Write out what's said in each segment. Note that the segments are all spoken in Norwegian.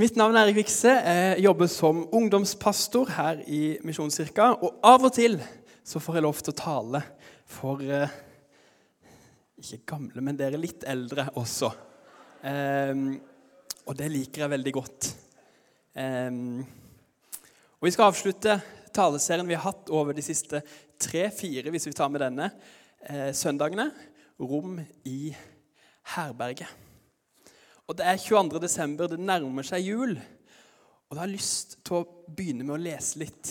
Mitt navn er Erik Vikse. Jeg jobber som ungdomspastor her i Misjonskirka. Og av og til så får jeg lov til å tale for eh, ikke gamle, men dere litt eldre også. Eh, og det liker jeg veldig godt. Eh, og Vi skal avslutte taleserien vi har hatt over de siste tre-fire, hvis vi tar med denne, eh, søndagene. Rom i herberget. Og Det er 22. desember, det nærmer seg jul. Og da har jeg lyst til å begynne med å lese litt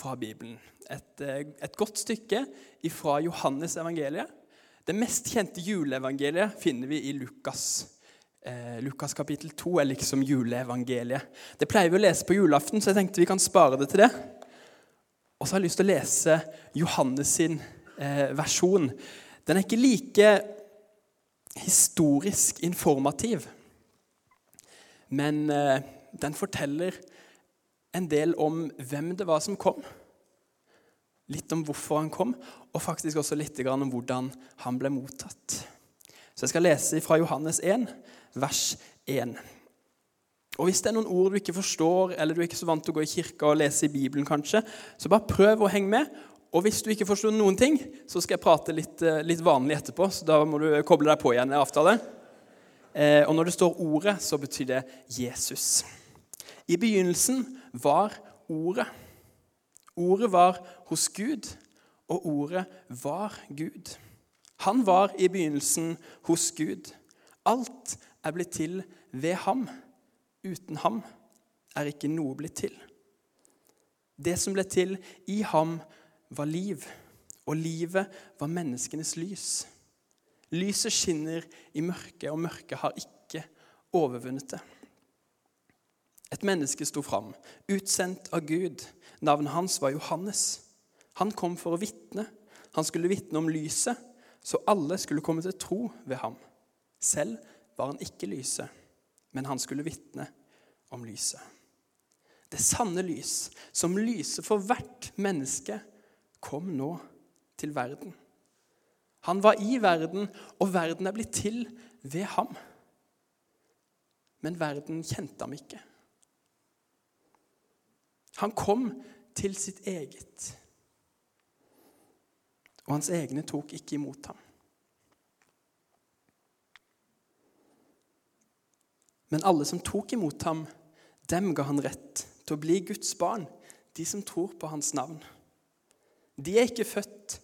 fra Bibelen. Et, eh, et godt stykke fra Johannes evangeliet. Det mest kjente juleevangeliet finner vi i Lukas. Eh, Lukas kapittel 2 er liksom juleevangeliet. Det pleier vi å lese på julaften, så jeg tenkte vi kan spare det til det. Og så har jeg lyst til å lese Johannes sin eh, versjon. Den er ikke like historisk informativ. Men eh, den forteller en del om hvem det var som kom. Litt om hvorfor han kom, og faktisk også litt om hvordan han ble mottatt. Så jeg skal lese fra Johannes 1, vers 1. Og Hvis det er noen ord du ikke forstår, eller du er ikke så vant til å gå i kirka og lese i Bibelen, kanskje, så bare prøv å henge med, og hvis du ikke forstår noen ting, så skal jeg prate litt, eh, litt vanlig etterpå. Så da må du koble deg på igjen i avtale. Eh, og når det står 'ordet', så betyr det Jesus. I begynnelsen var Ordet. Ordet var hos Gud, og ordet var Gud. Han var i begynnelsen hos Gud. Alt er blitt til ved ham. Uten ham er ikke noe blitt til. Det som ble til i ham, var liv, og livet var menneskenes lys. Lyset skinner i mørket, og mørket har ikke overvunnet det. Et menneske sto fram, utsendt av Gud. Navnet hans var Johannes. Han kom for å vitne. Han skulle vitne om lyset, så alle skulle komme til tro ved ham. Selv var han ikke lyset, men han skulle vitne om lyset. Det sanne lys, som lyser for hvert menneske, kom nå til verden. Han var i verden, og verden er blitt til ved ham. Men verden kjente ham ikke. Han kom til sitt eget, og hans egne tok ikke imot ham. Men alle som tok imot ham, dem ga han rett til å bli Guds barn, de som tror på hans navn. De er ikke født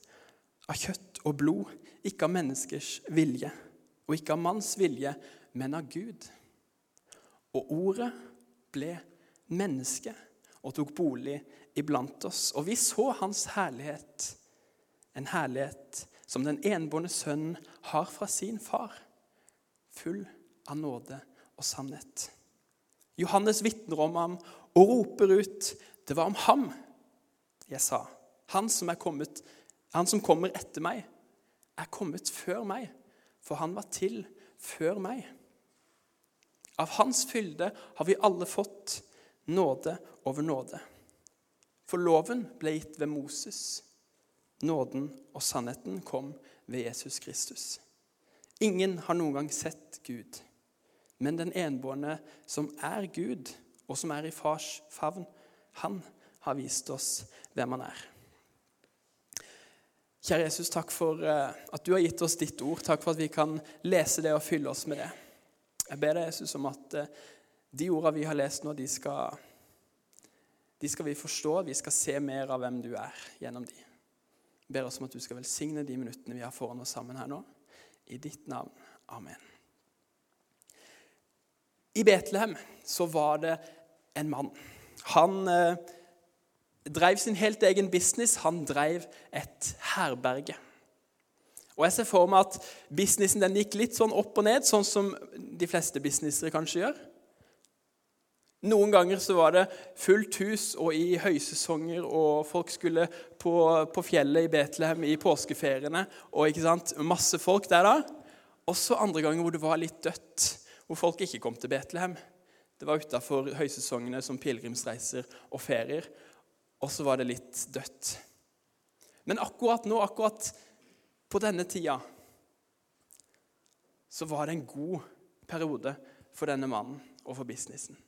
av kjøtt og blod, ikke av menneskers vilje, og ikke av manns vilje, men av Gud. Og ordet ble menneske og tok bolig iblant oss. Og vi så hans herlighet, en herlighet som den enbårne sønnen har fra sin far, full av nåde og sannhet. Johannes vitner om ham og roper ut, 'Det var om ham jeg sa.' Han som, kommet, han som kommer etter meg, er kommet før meg, for han var til før meg. Av hans fylde har vi alle fått nåde over nåde. For loven ble gitt ved Moses. Nåden og sannheten kom ved Jesus Kristus. Ingen har noen gang sett Gud, men den enbårne som er Gud, og som er i fars favn, han har vist oss hvem han er. Kjære Jesus, takk for eh, at du har gitt oss ditt ord. Takk for at vi kan lese det og fylle oss med det. Jeg ber deg, Jesus, om at eh, de ordene vi har lest nå, de skal, de skal vi forstå. Vi skal se mer av hvem du er gjennom de. Jeg ber oss om at du skal velsigne de minuttene vi har foran oss sammen her nå. I ditt navn. Amen. I Betlehem så var det en mann. Han eh, drev sin helt egen business. Han drev et herberge. Og Jeg ser for meg at businessen den gikk litt sånn opp og ned, sånn som de fleste businesser kanskje gjør. Noen ganger så var det fullt hus og i høysesonger, og folk skulle på, på fjellet i Betlehem i påskeferiene. og ikke sant, Masse folk der da. Og så andre ganger hvor det var litt dødt, hvor folk ikke kom til Betlehem. Det var utafor høysesongene som pilegrimsreiser og ferier og så var det litt dødt. Men akkurat nå, akkurat på denne tida, så var det en god periode for denne mannen og for businessen.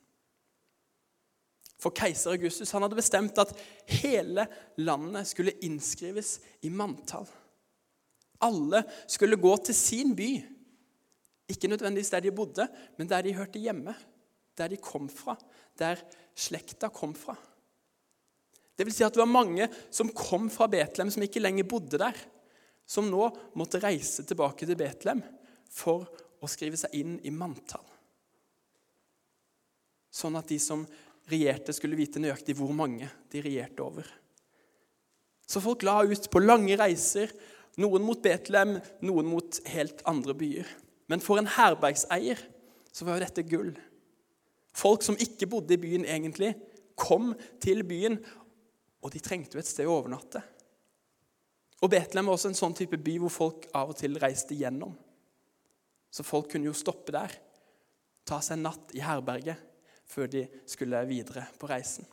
For keiser Augustus han hadde bestemt at hele landet skulle innskrives i manntall. Alle skulle gå til sin by. Ikke nødvendigvis der de bodde, men der de hørte hjemme. Der de kom fra. Der slekta kom fra. Det vil si at det var mange som kom fra Betlehem, som ikke lenger bodde der. Som nå måtte reise tilbake til Betlehem for å skrive seg inn i manntall. Sånn at de som regjerte, skulle vite nøyaktig hvor mange de regjerte over. Så folk la ut på lange reiser, noen mot Betlehem, noen mot helt andre byer. Men for en herbergseier så var jo dette gull. Folk som ikke bodde i byen egentlig, kom til byen, og de trengte jo et sted å overnatte. Og Betlehem var også en sånn type by hvor folk av og til reiste gjennom. Så folk kunne jo stoppe der, ta seg en natt i herberget før de skulle videre på reisen.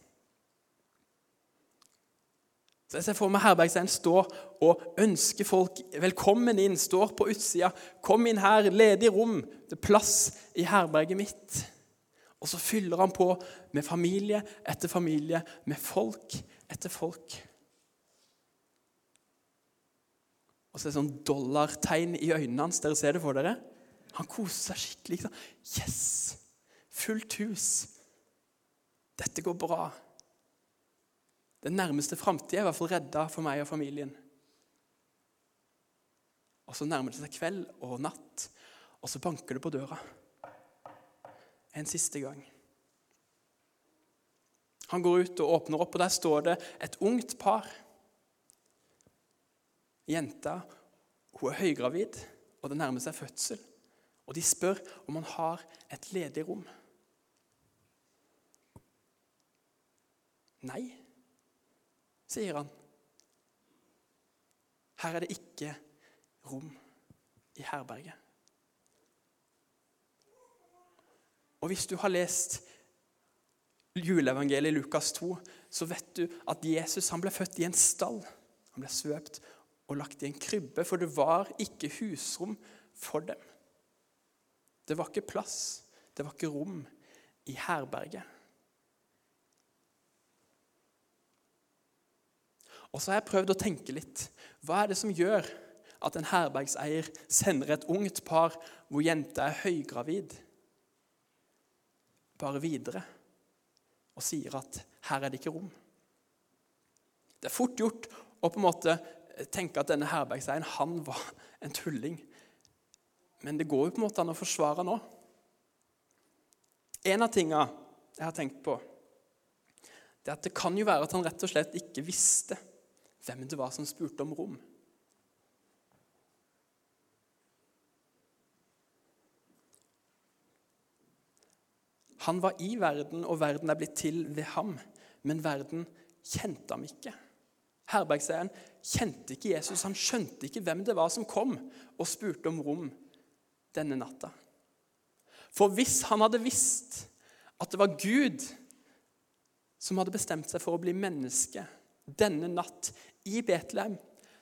Så Jeg ser for meg herbergseieren stå og ønske folk velkommen inn. Står på utsida. 'Kom inn her, ledig rom. Det er plass i herberget mitt.' Og så fyller han på med familie etter familie, med folk etter folk. Og så er det sånn dollartegn i øynene hans. Dere ser det for dere? Han koser seg skikkelig. Liksom. Yes! Fullt hus. Dette går bra. Den nærmeste framtida er i hvert fall redda for meg og familien. Og Så nærmer det seg kveld og natt, og så banker det på døra. En siste gang. Han går ut og åpner opp, og der står det et ungt par. Jenta hun er høygravid, og det nærmer seg fødsel. Og de spør om han har et ledig rom. Nei, sier han. Her er det ikke rom i herberget. Og hvis du har lest juleevangeliet i Lukas 2, så vet du at Jesus han ble født i en stall. Han ble svøpt og lagt i en krybbe, for det var ikke husrom for dem. Det var ikke plass, det var ikke rom i herberget. Og så har jeg prøvd å tenke litt. Hva er det som gjør at en herbergseier sender et ungt par hvor jenta er høygravid, bare videre og sier at her er det ikke rom? Det er fort gjort å på en måte tenke at denne herbergseieren han var en tulling. Men det går jo på en måte an å forsvare nå. En av tingene jeg har tenkt på, det er at det kan jo være at han rett og slett ikke visste hvem det var som spurte om rom. Han var i verden, og verden er blitt til ved ham, men verden kjente ham ikke. Herbergseieren kjente ikke Jesus, han skjønte ikke hvem det var som kom og spurte om rom denne natta. For hvis han hadde visst at det var Gud som hadde bestemt seg for å bli menneske denne natt i Betlehem,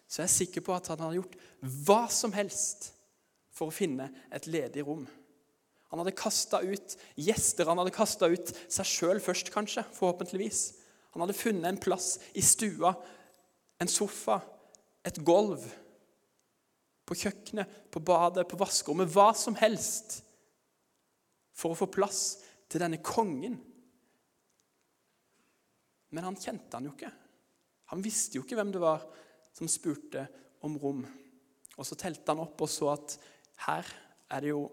så er jeg sikker på at han hadde gjort hva som helst for å finne et ledig rom. Han hadde kasta ut gjester, han hadde kasta ut seg sjøl først, kanskje. Forhåpentligvis. Han hadde funnet en plass i stua en sofa, et gulv, på kjøkkenet, på badet, på vaskerommet, hva som helst for å få plass til denne kongen. Men han kjente han jo ikke. Han visste jo ikke hvem det var som spurte om rom. Og så telte han opp og så at her er det jo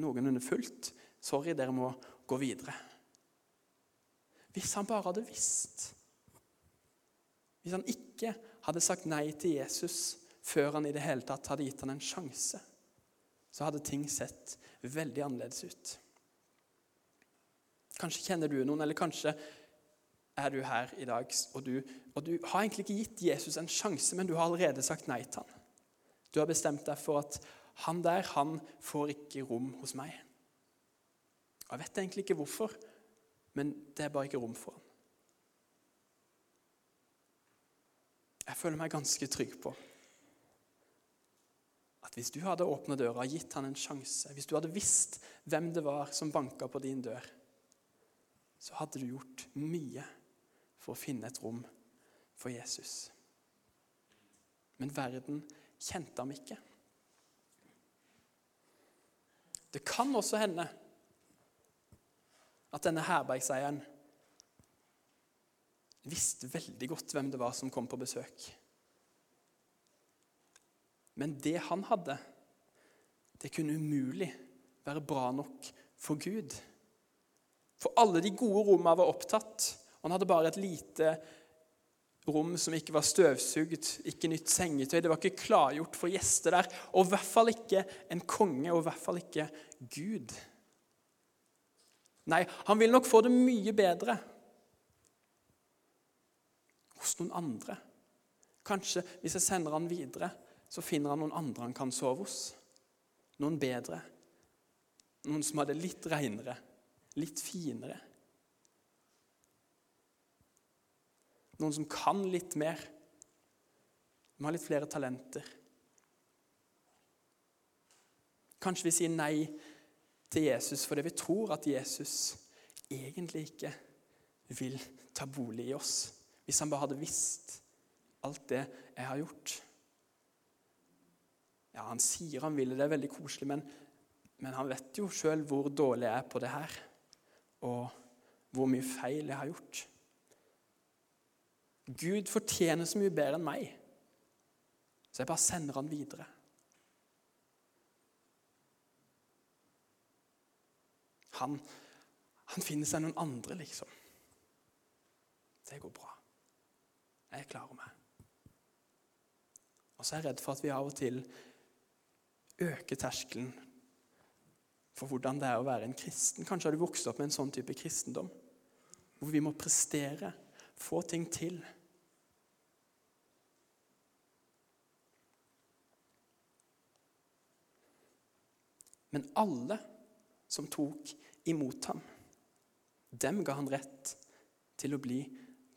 noenlunde fullt. Sorry, dere må gå videre. Hvis han bare hadde visst hvis han ikke hadde sagt nei til Jesus før han i det hele tatt hadde gitt han en sjanse, så hadde ting sett veldig annerledes ut. Kanskje kjenner du noen, eller kanskje er du her i dag, og du, og du har egentlig ikke gitt Jesus en sjanse, men du har allerede sagt nei til han. Du har bestemt deg for at han der, han får ikke rom hos meg. Jeg vet egentlig ikke hvorfor, men det er bare ikke rom for han. Jeg føler meg ganske trygg på at hvis du hadde åpna døra og gitt han en sjanse, hvis du hadde visst hvem det var som banka på din dør, så hadde du gjort mye for å finne et rom for Jesus. Men verden kjente ham ikke. Det kan også hende at denne herbergseieren visste veldig godt hvem det var som kom på besøk. Men det han hadde, det kunne umulig være bra nok for Gud. For alle de gode rommene var opptatt. og Han hadde bare et lite rom som ikke var støvsugd, ikke nytt sengetøy. Det var ikke klargjort for gjester der. Og i hvert fall ikke en konge, og i hvert fall ikke Gud. Nei, han vil nok få det mye bedre hos noen andre. Kanskje hvis jeg sender han videre, så finner han noen andre han kan sove hos. Noen bedre. Noen som hadde litt renere, litt finere. Noen som kan litt mer. De har litt flere talenter. Kanskje vi sier nei til Jesus fordi vi tror at Jesus egentlig ikke vil ta bolig i oss. Hvis han bare hadde visst alt det jeg har gjort. Ja, Han sier han vil det, det er veldig koselig, men, men han vet jo sjøl hvor dårlig jeg er på det her. Og hvor mye feil jeg har gjort. Gud fortjener så mye bedre enn meg, så jeg bare sender han videre. Han, han finner seg noen andre, liksom. Det går bra. Jeg klarer meg. Og så er jeg redd for at vi av og til øker terskelen for hvordan det er å være en kristen. Kanskje har du vokst opp med en sånn type kristendom, hvor vi må prestere, få ting til. Men alle som tok imot ham, dem ga han rett til å bli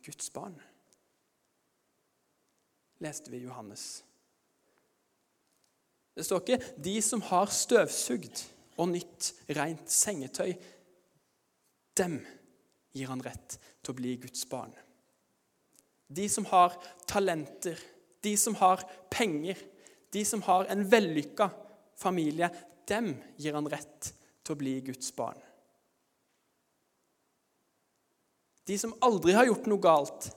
Guds barn. Leste vi Johannes. Det står ikke 'de som har støvsugd og nytt rent sengetøy'. Dem gir han rett til å bli Guds barn. De som har talenter, de som har penger, de som har en vellykka familie, dem gir han rett til å bli Guds barn. De som aldri har gjort noe galt,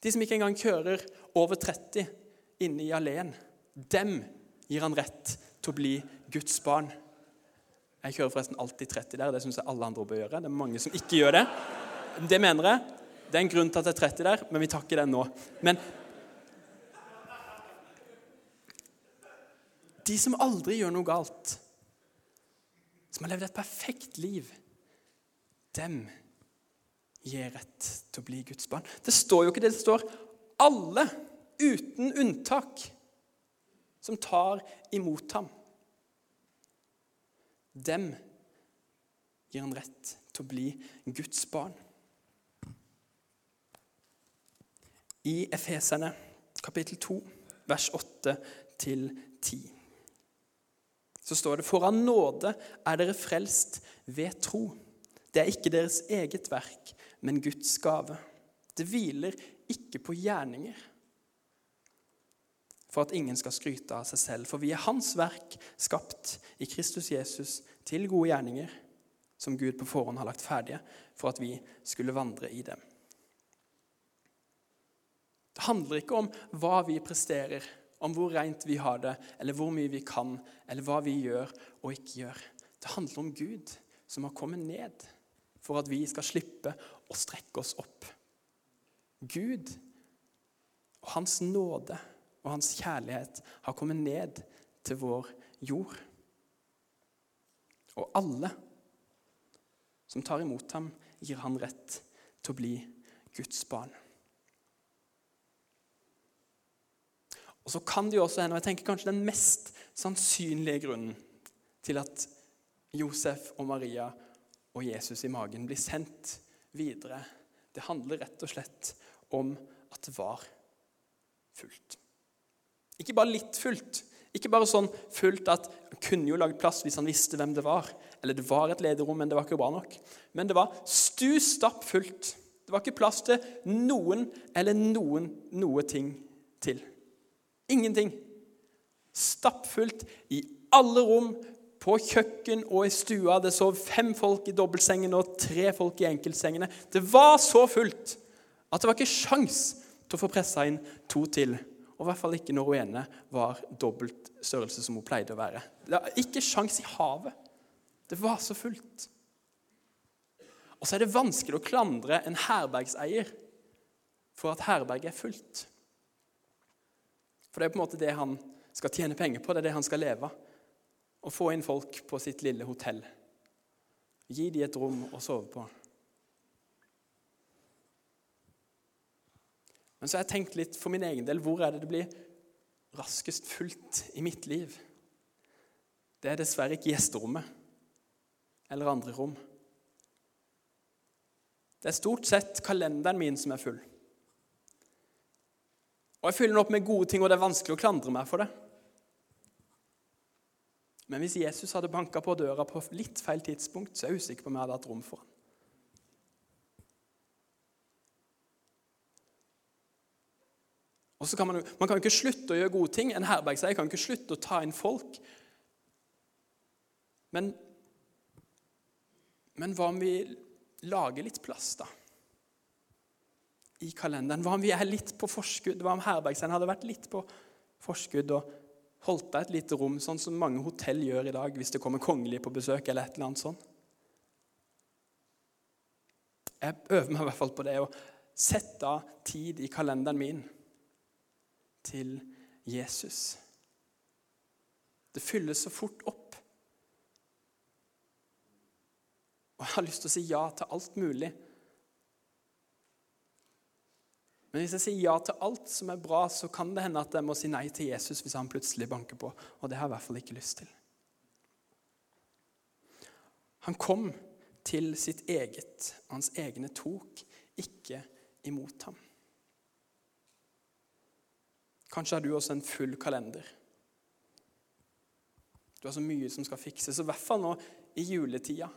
de som ikke engang kjører over 30 inne i alleen, dem gir han rett til å bli Guds barn. Jeg kjører forresten alltid 30 der. Det syns jeg alle andre bør gjøre. Det er mange som ikke gjør det. Det mener jeg. Det er en grunn til at jeg er 30 der, men vi tar ikke den nå. Men De som aldri gjør noe galt, som har levd et perfekt liv, dem gir rett til å bli Guds barn. Det står jo ikke det. Det står alle, uten unntak, som tar imot ham. Dem gir han rett til å bli Guds barn. I Efeserne kapittel 2, vers 8 til 10 så står det foran nåde er dere frelst ved tro. Det er ikke deres eget verk, men Guds gave. Det hviler ikke på gjerninger, for at ingen skal skryte av seg selv. For vi er Hans verk, skapt i Kristus Jesus til gode gjerninger, som Gud på forhånd har lagt ferdige for at vi skulle vandre i dem. Det handler ikke om hva vi presterer, om hvor rent vi har det, eller hvor mye vi kan, eller hva vi gjør og ikke gjør. Det handler om Gud som har kommet ned for at vi skal slippe å strekke oss opp. Gud og hans nåde og hans kjærlighet har kommet ned til vår jord. Og alle som tar imot ham, gir han rett til å bli Guds barn. Og så kan det jo også hende, og jeg tenker kanskje den mest sannsynlige grunnen til at Josef og Maria og Jesus i magen blir sendt videre, det handler rett og slett om at det var fullt. Ikke bare litt fullt, Ikke bare sånn fullt at han kunne jo lagd plass hvis han visste hvem det var. Eller det var et lederom, men det var ikke bra nok. Men det var stu fullt. Det var ikke plass til noen eller noen noe ting til. Ingenting. Stappfullt i alle rom, på kjøkken og i stua. Det sov fem folk i dobbeltsengene og tre folk i enkeltsengene. Det var så fullt at det var ikke sjans til å få pressa inn to til. Og i hvert fall ikke når hun ene var dobbelt størrelse som hun pleide å være. Det var ikke sjans i havet. Det var så fullt. Og så er det vanskelig å klandre en herbergseier for at herberget er fullt. For det er på en måte det han skal tjene penger på, det er det han skal leve av. Å få inn folk på sitt lille hotell. Gi dem et rom å sove på. Men så har jeg tenkt litt for min egen del hvor er det det blir raskest fullt i mitt liv? Det er dessverre ikke gjesterommet eller andre rom. Det er stort sett kalenderen min som er full. Og jeg fyller den opp med gode ting, og det er vanskelig å klandre meg for det. Men hvis Jesus hadde banka på døra på litt feil tidspunkt, så er jeg usikker på om jeg hadde hatt rom for ham. Og så kan man, man kan jo ikke slutte å gjøre gode ting. En herbergseier kan ikke slutte å ta inn folk. Men, men hva om vi lager litt plass da, i kalenderen. Hva om vi er litt på forskudd? Hva om herbergseieren hadde vært litt på forskudd og holdt deg et lite rom, sånn som mange hotell gjør i dag hvis det kommer kongelige på besøk? eller et eller annet sånt? Jeg øver meg i hvert fall på det å sette av tid i kalenderen min til Jesus. Det fylles så fort opp Og jeg har lyst til å si ja til alt mulig. Men hvis jeg sier ja til alt som er bra, så kan det hende at jeg må si nei til Jesus hvis han plutselig banker på. Og det har jeg i hvert fall ikke lyst til. Han kom til sitt eget, og hans egne tok ikke imot ham. Kanskje har du også en full kalender. Du har så mye som skal fikses, i hvert fall nå i juletida.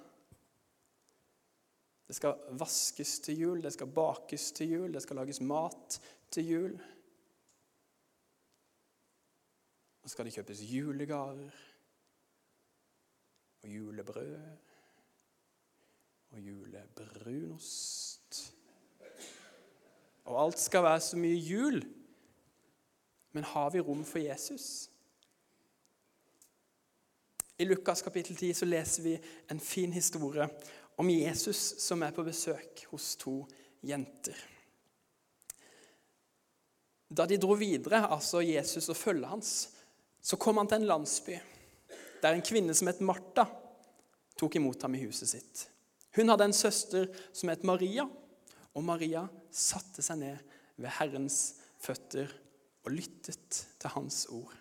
Det skal vaskes til jul, det skal bakes til jul, det skal lages mat til jul. Og skal det kjøpes julegaver og julebrød og julebrunost. Og alt skal være så mye jul. Men har vi rom for Jesus? I Lukas kapittel 10 så leser vi en fin historie om Jesus som er på besøk hos to jenter. Da de dro videre, altså Jesus og følget hans, så kom han til en landsby der en kvinne som het Martha, tok imot ham i huset sitt. Hun hadde en søster som het Maria, og Maria satte seg ned ved Herrens føtter og lyttet til hans ord.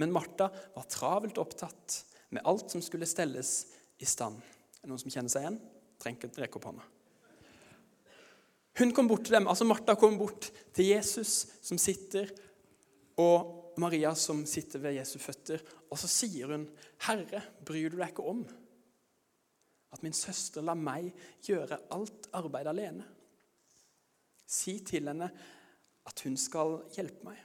Men Martha var travelt opptatt med alt som skulle stelles i stand. Er det noen som kjenner seg igjen? Trenger ikke rekke opp hånda. Hun kom bort til dem, altså Martha kom bort til Jesus som sitter, og Maria som sitter ved Jesu føtter. Og så sier hun, 'Herre, bryr du deg ikke om at min søster lar meg gjøre alt arbeid alene?' Si til henne at hun skal hjelpe meg.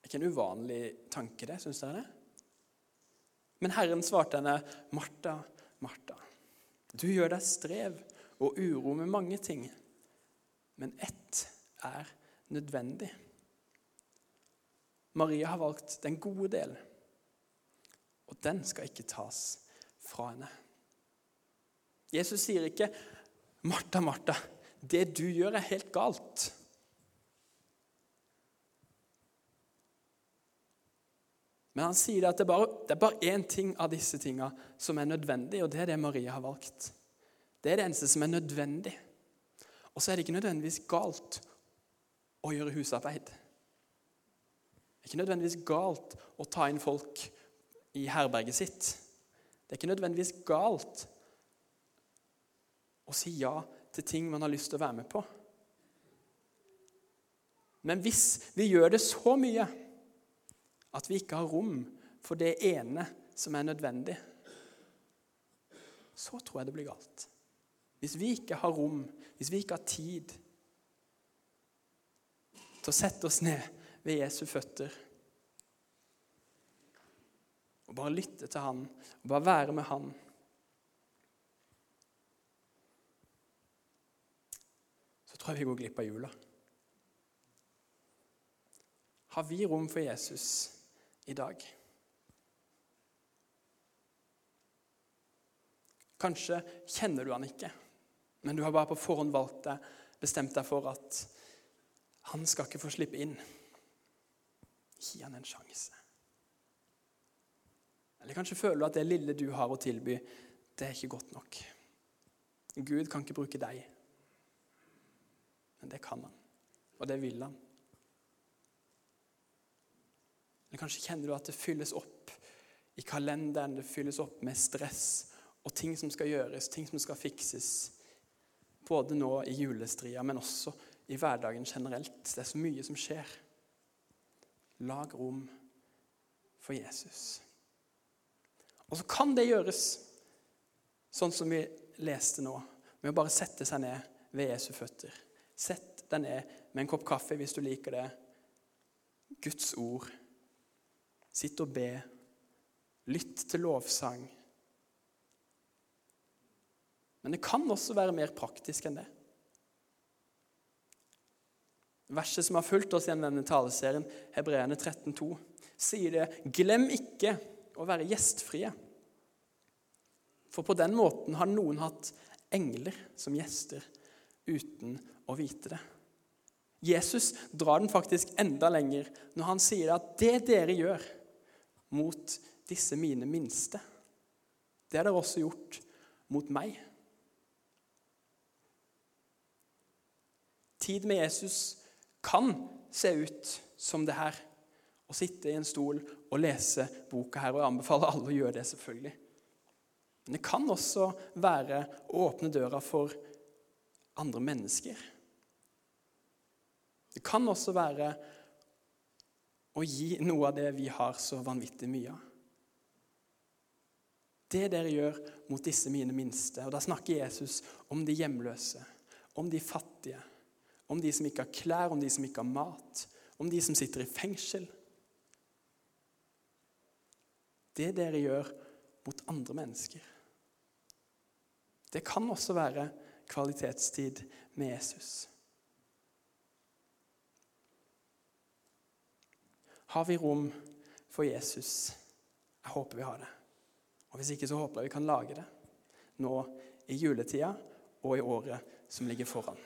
Det er ikke en uvanlig tanke, det, syns dere det? Men Herren svarte henne, 'Martha, Martha, du gjør deg strev og uro med mange ting, men ett er nødvendig.' Maria har valgt den gode del, og den skal ikke tas fra henne. Jesus sier ikke, 'Martha, Martha, det du gjør, er helt galt.' Men han sier at det er bare, det én ting av disse tinga som er nødvendig, og det er det Maria har valgt. Det er det eneste som er nødvendig. Og så er det ikke nødvendigvis galt å gjøre husarbeid. Det er ikke nødvendigvis galt å ta inn folk i herberget sitt. Det er ikke nødvendigvis galt å si ja til ting man har lyst til å være med på. Men hvis vi gjør det så mye at vi ikke har rom for det ene som er nødvendig, så tror jeg det blir galt. Hvis vi ikke har rom, hvis vi ikke har tid til å sette oss ned ved Jesu føtter og bare lytte til han, og bare være med han Så tror jeg vi går glipp av jula. Har vi rom for Jesus i dag? Kanskje kjenner du han ikke, men du har bare på forhånd valgt deg, bestemt deg for at han skal ikke få slippe inn. Gi han en sjanse. Eller kanskje føler du at det lille du har å tilby, det er ikke godt nok. Gud kan ikke bruke deg, men det kan han, og det vil han. Eller kanskje kjenner du at det fylles opp i kalenderen, det fylles opp med stress og ting som skal gjøres, ting som skal fikses. Både nå i julestria, men også i hverdagen generelt. Det er så mye som skjer. Lag rom for Jesus. Og så kan det gjøres sånn som vi leste nå, med å bare sette seg ned ved Jesu føtter. Sett deg ned med en kopp kaffe hvis du liker det. Guds ord. Sitt og be. Lytt til lovsang. Men det kan også være mer praktisk enn det. Verset som har fulgt oss gjennom denne taleserien, Hebreerne 13,2, sier det Glem ikke å være gjestfrie. For på den måten har noen hatt engler som gjester uten å vite det. Jesus drar den faktisk enda lenger når han sier at det dere gjør mot disse mine minste, det har dere også gjort mot meg. Tid med Jesus kan se ut som det her. Å sitte i en stol og lese boka her. Og jeg anbefaler alle å gjøre det, selvfølgelig. Men det kan også være å åpne døra for andre mennesker. Det kan også være å gi noe av det vi har så vanvittig mye av. Det dere gjør mot disse mine minste, og da snakker Jesus om de hjemløse, om de fattige, om de som ikke har klær, om de som ikke har mat, om de som sitter i fengsel. Det dere gjør mot andre mennesker. Det kan også være kvalitetstid med Jesus. Har vi rom for Jesus? Jeg håper vi har det. Og Hvis ikke så håper jeg vi kan lage det nå i juletida og i året som ligger foran.